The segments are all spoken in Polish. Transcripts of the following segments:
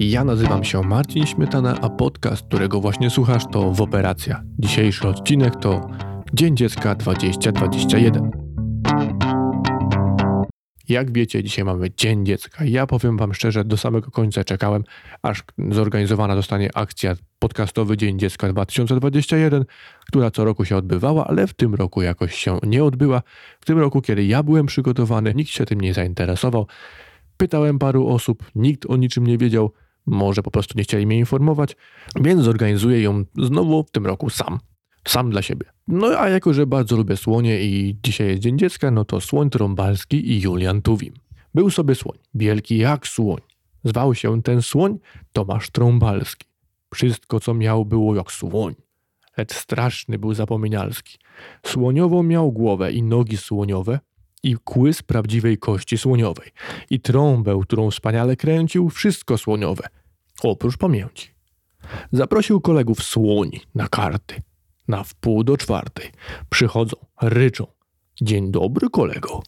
Ja nazywam się Marcin Śmietana, a podcast, którego właśnie słuchasz, to Woperacja. Dzisiejszy odcinek to Dzień Dziecka 2021. Jak wiecie, dzisiaj mamy Dzień Dziecka. Ja powiem Wam szczerze, do samego końca czekałem, aż zorganizowana zostanie akcja podcastowy Dzień Dziecka 2021, która co roku się odbywała, ale w tym roku jakoś się nie odbyła. W tym roku, kiedy ja byłem przygotowany, nikt się tym nie zainteresował. Pytałem paru osób, nikt o niczym nie wiedział, może po prostu nie chcieli mnie informować, więc zorganizuję ją znowu w tym roku sam. Sam dla siebie. No a jako, że bardzo lubię słonie i dzisiaj jest Dzień Dziecka, no to Słoń Trąbalski i Julian Tuwim. Był sobie słoń, wielki jak słoń. Zwał się ten słoń Tomasz Trąbalski. Wszystko, co miał, było jak słoń. Lecz straszny był zapomnialski. Słoniową miał głowę i nogi słoniowe, i kły z prawdziwej kości słoniowej, i trąbę, którą wspaniale kręcił, wszystko słoniowe, oprócz pamięci. Zaprosił kolegów słoni na karty. Na wpół do czwartej. Przychodzą, ryczą. Dzień dobry, kolego.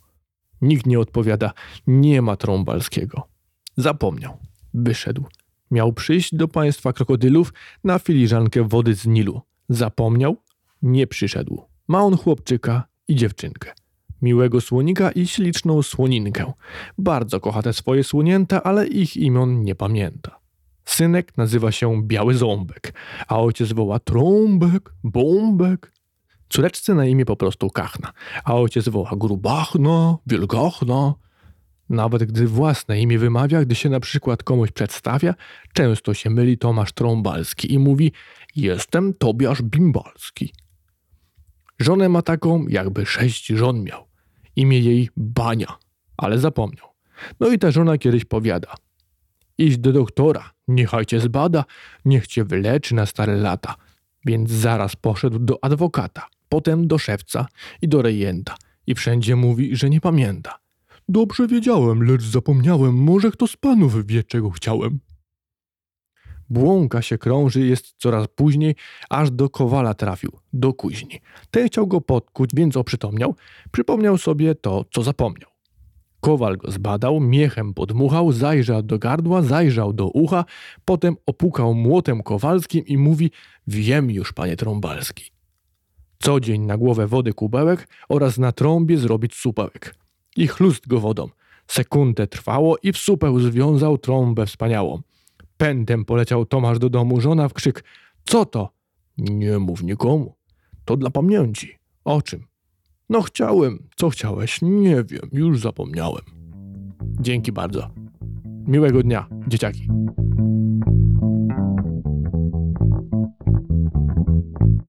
Nikt nie odpowiada, nie ma trąbalskiego. Zapomniał. Wyszedł. Miał przyjść do państwa krokodylów na filiżankę wody z Nilu. Zapomniał, nie przyszedł. Ma on chłopczyka i dziewczynkę. Miłego słonika i śliczną słoninkę. Bardzo kocha te swoje słonięta, ale ich imion nie pamięta. Synek nazywa się Biały Ząbek, a ojciec woła Trąbek, Bombek. Córeczce na imię po prostu Kachna, a ojciec woła Grubachna, Wielgachna. Nawet gdy własne imię wymawia, gdy się na przykład komuś przedstawia, często się myli Tomasz Trąbalski i mówi jestem Tobiasz Bimbalski. Żonę ma taką, jakby sześć żon miał. Imię jej Bania, ale zapomniał. No i ta żona kiedyś powiada Idź do doktora, niechaj cię zbada, niech cię wyleczy na stare lata. Więc zaraz poszedł do adwokata, potem do szewca i do rejenta i wszędzie mówi, że nie pamięta. Dobrze wiedziałem, lecz zapomniałem, może kto z panów wie, czego chciałem. Błąka się krąży, jest coraz później, aż do kowala trafił, do kuźni. Ten chciał go podkuć, więc oprzytomniał, przypomniał sobie to, co zapomniał. Kowal go zbadał, miechem podmuchał, zajrzał do gardła, zajrzał do ucha, potem opukał młotem kowalskim i mówi: Wiem już, panie Trąbalski. Co dzień na głowę wody kubełek oraz na trąbie zrobić supełek. I chlust go wodą. Sekundę trwało i w supeł związał trąbę wspaniałą. Pędem poleciał Tomasz do domu, żona w krzyk. Co to? Nie mów nikomu. To dla pamięci. O czym? No chciałem. Co chciałeś? Nie wiem, już zapomniałem. Dzięki bardzo. Miłego dnia, dzieciaki.